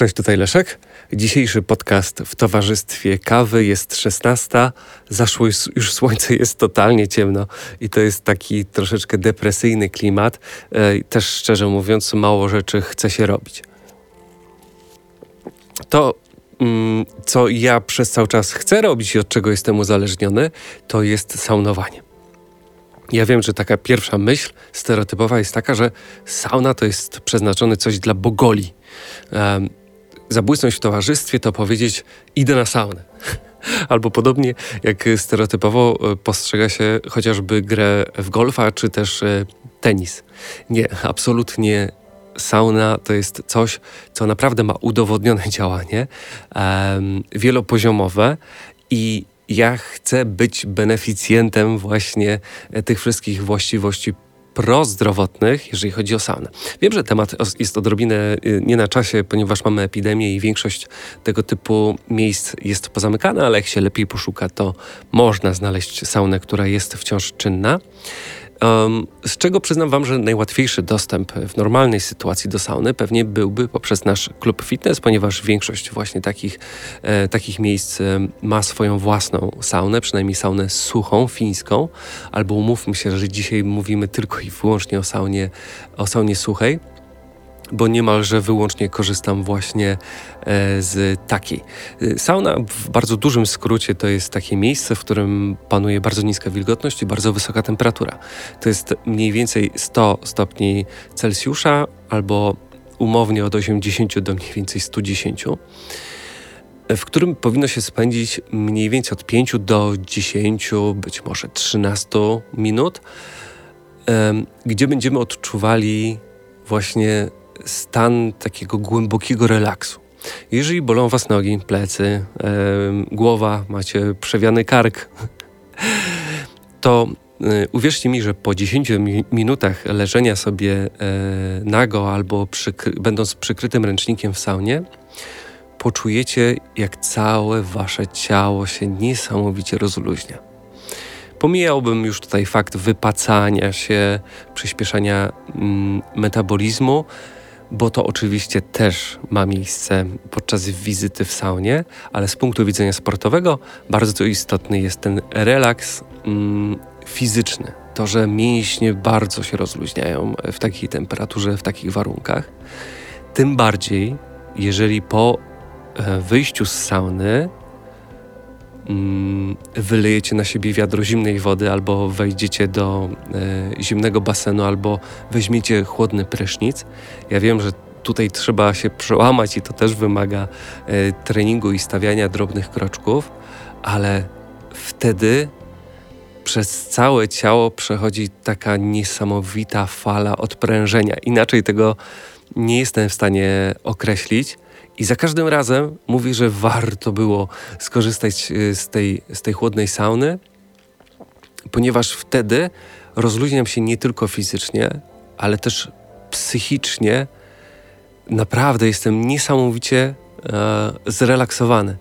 Cześć, tutaj Leszek. Dzisiejszy podcast w towarzystwie kawy jest 16. Zaszło już słońce, jest totalnie ciemno i to jest taki troszeczkę depresyjny klimat. E, też szczerze mówiąc, mało rzeczy chce się robić. To, mm, co ja przez cały czas chcę robić i od czego jestem uzależniony, to jest saunowanie. Ja wiem, że taka pierwsza myśl stereotypowa jest taka, że sauna to jest przeznaczone coś dla bogoli. Zabłysnąć w towarzystwie to powiedzieć idę na saunę. Albo podobnie jak stereotypowo e, postrzega się chociażby grę w golfa czy też e, tenis. Nie, absolutnie sauna to jest coś, co naprawdę ma udowodnione działanie, um, wielopoziomowe i ja chcę być beneficjentem właśnie e, tych wszystkich właściwości prozdrowotnych, jeżeli chodzi o saunę. Wiem, że temat jest odrobinę y, nie na czasie, ponieważ mamy epidemię i większość tego typu miejsc jest pozamykana, ale jak się lepiej poszuka, to można znaleźć saunę, która jest wciąż czynna. Z czego przyznam Wam, że najłatwiejszy dostęp w normalnej sytuacji do sauny pewnie byłby poprzez nasz klub fitness, ponieważ większość właśnie takich, e, takich miejsc e, ma swoją własną saunę, przynajmniej saunę suchą, fińską, albo umówmy się, że dzisiaj mówimy tylko i wyłącznie o saunie, o saunie suchej bo niemalże wyłącznie korzystam właśnie e, z takiej. E, sauna w bardzo dużym skrócie to jest takie miejsce, w którym panuje bardzo niska wilgotność i bardzo wysoka temperatura. To jest mniej więcej 100 stopni Celsjusza albo umownie od 80 do mniej więcej 110 w którym powinno się spędzić mniej więcej od 5 do 10, być może 13 minut, gdzie będziemy odczuwali właśnie stan takiego głębokiego relaksu. Jeżeli bolą Was nogi, plecy, głowa, macie przewiany kark, to y, uwierzcie mi, że po 10 mi minutach leżenia sobie e, nago albo przykry będąc przykrytym ręcznikiem w saunie, poczujecie, jak całe Wasze ciało się niesamowicie rozluźnia. Pomijałbym już tutaj fakt wypacania się, przyspieszania mm, metabolizmu, bo to oczywiście też ma miejsce podczas wizyty w saunie, ale z punktu widzenia sportowego bardzo istotny jest ten relaks mm, fizyczny. To, że mięśnie bardzo się rozluźniają w takiej temperaturze, w takich warunkach. Tym bardziej, jeżeli po e, wyjściu z sauny wylejecie na siebie wiadro zimnej wody, albo wejdziecie do e, zimnego basenu, albo weźmiecie chłodny prysznic. Ja wiem, że tutaj trzeba się przełamać i to też wymaga e, treningu i stawiania drobnych kroczków, ale wtedy przez całe ciało przechodzi taka niesamowita fala odprężenia. Inaczej tego nie jestem w stanie określić. I za każdym razem mówi, że warto było skorzystać y, z tej, z tej chłodnej sauny, ponieważ wtedy rozluźniam się nie tylko fizycznie, ale też psychicznie. Naprawdę jestem niesamowicie e, zrelaksowany.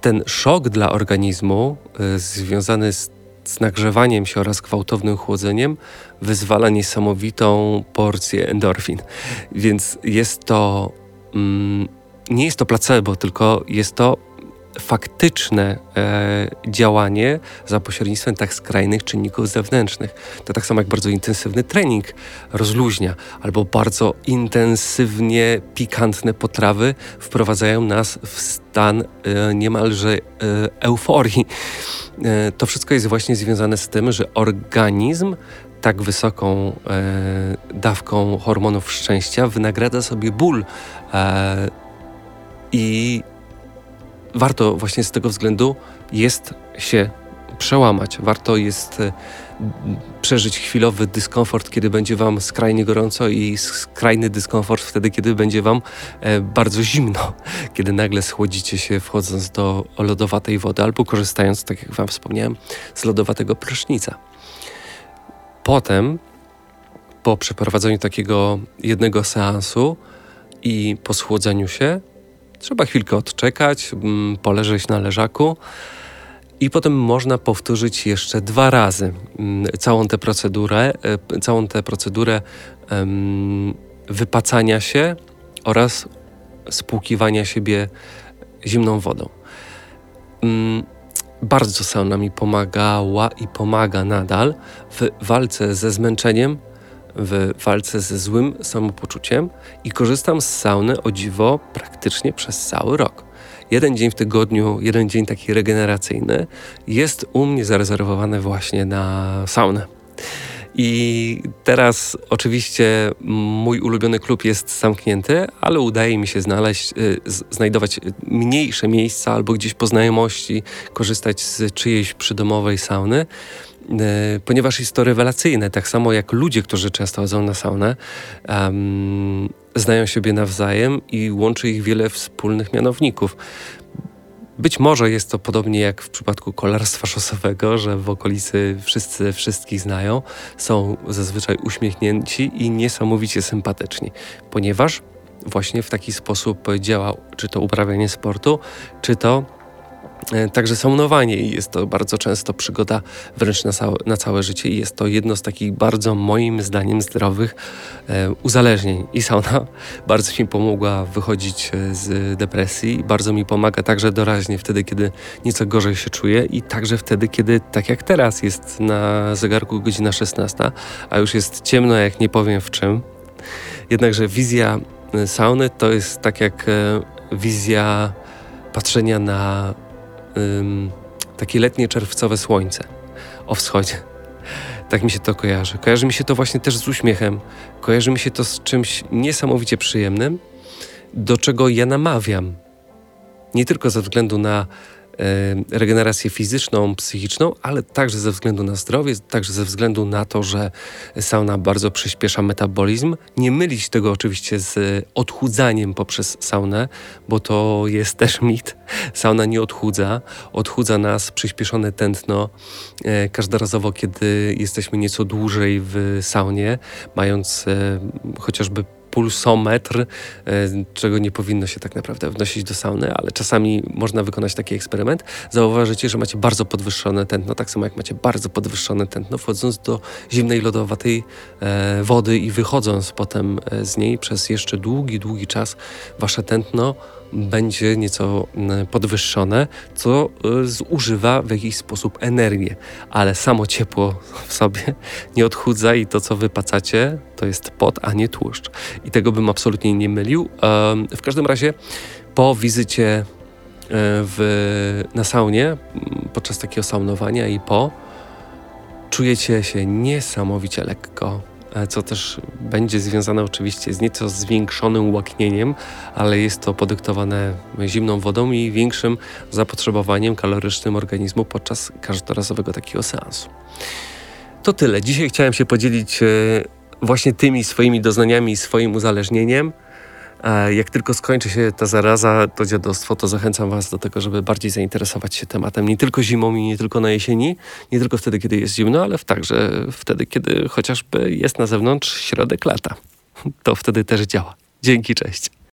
Ten szok dla organizmu e, związany z, z nagrzewaniem się oraz gwałtownym chłodzeniem wyzwala niesamowitą porcję endorfin. Więc jest to nie jest to placebo, tylko jest to faktyczne e, działanie za pośrednictwem tak skrajnych czynników zewnętrznych. To tak samo jak bardzo intensywny trening rozluźnia, albo bardzo intensywnie pikantne potrawy wprowadzają nas w stan e, niemalże e, euforii. E, to wszystko jest właśnie związane z tym, że organizm tak wysoką e, dawką hormonów szczęścia wynagradza sobie ból. E, I warto właśnie z tego względu jest się przełamać. Warto jest e, przeżyć chwilowy dyskomfort, kiedy będzie Wam skrajnie gorąco i skrajny dyskomfort wtedy, kiedy będzie Wam bardzo zimno, kiedy nagle schłodzicie się wchodząc do lodowatej wody albo korzystając, tak jak Wam wspomniałem, z lodowatego prysznica. Potem, po przeprowadzeniu takiego jednego seansu i po schłodzeniu się, trzeba chwilkę odczekać, mm, poleżeć na leżaku i potem można powtórzyć jeszcze dwa razy mm, całą tę procedurę, e, całą tę procedurę wypacania się oraz spłukiwania siebie zimną wodą. Bardzo sauna mi pomagała i pomaga nadal w walce ze zmęczeniem, w walce ze złym samopoczuciem i korzystam z sauny o dziwo praktycznie przez cały rok. Jeden dzień w tygodniu, jeden dzień taki regeneracyjny jest u mnie zarezerwowany właśnie na saunę. I teraz oczywiście mój ulubiony klub jest zamknięty, ale udaje mi się znaleźć, y, znajdować mniejsze miejsca albo gdzieś po znajomości korzystać z czyjejś przydomowej sauny, y, ponieważ jest to rewelacyjne. Tak samo jak ludzie, którzy często chodzą na saunę, um, znają siebie nawzajem i łączy ich wiele wspólnych mianowników. Być może jest to podobnie jak w przypadku kolarstwa szosowego, że w okolicy wszyscy wszystkich znają, są zazwyczaj uśmiechnięci i niesamowicie sympatyczni, ponieważ właśnie w taki sposób działa czy to uprawianie sportu, czy to także saunowanie i jest to bardzo często przygoda wręcz na całe, na całe życie i jest to jedno z takich bardzo moim zdaniem zdrowych e, uzależnień. I sauna bardzo mi pomogła wychodzić e, z depresji, bardzo mi pomaga także doraźnie wtedy, kiedy nieco gorzej się czuję i także wtedy, kiedy tak jak teraz jest na zegarku godzina 16, a już jest ciemno, jak nie powiem w czym. Jednakże wizja e, sauny to jest tak jak wizja patrzenia na ym, takie letnie czerwcowe słońce o wschodzie. Tak mi się to kojarzy. Kojarzy mi się to właśnie też z uśmiechem. Kojarzy mi się to z czymś niesamowicie przyjemnym, do czego ja namawiam. Nie tylko ze względu na regenerację fizyczną, psychiczną, ale także ze względu na zdrowie, także ze względu na to, że sauna bardzo przyspiesza metabolizm. Nie mylić tego oczywiście z odchudzaniem poprzez saunę, bo to jest też mit. Sauna nie odchudza, odchudza nas przyspieszone tętno e, każdorazowo, kiedy jesteśmy nieco dłużej w saunie, mając e, chociażby pulsometr, e, czego nie powinno się tak naprawdę wnosić do sauny, ale czasami można wykonać taki eksperyment. Zauważycie, że macie bardzo podwyższone tętno, tak samo jak macie bardzo podwyższone tętno, wchodząc do zimnej, lodowatej e, wody i wychodząc potem e, z niej przez jeszcze długi, długi czas, wasze tętno będzie nieco mm, podwyższone, co y, zużywa w jakiś sposób energię, ale samo ciepło w sobie nie odchudza i to, co wypacacie, to jest pot, a nie tłuszcz. I tego bym absolutnie nie mylił. W każdym razie po wizycie e, w, na saunie, podczas takiego saunowania i po, czujecie się niesamowicie lekko, co też będzie związane oczywiście z nieco zwiększonym łaknieniem, ale jest to podyktowane zimną wodą i większym zapotrzebowaniem kalorycznym organizmu podczas każdorazowego takiego seansu. To tyle. Dzisiaj chciałem się podzielić e, właśnie tymi swoimi doznaniami i swoim uzależnieniem. Jak tylko skończy się ta zaraza, to dziadostwo, to zachęcam Was do tego, żeby bardziej zainteresować się tematem nie tylko zimą i nie tylko na jesieni, nie tylko wtedy, kiedy jest zimno, ale także wtedy, kiedy chociażby jest na zewnątrz środek lata. To wtedy też działa. Dzięki, cześć.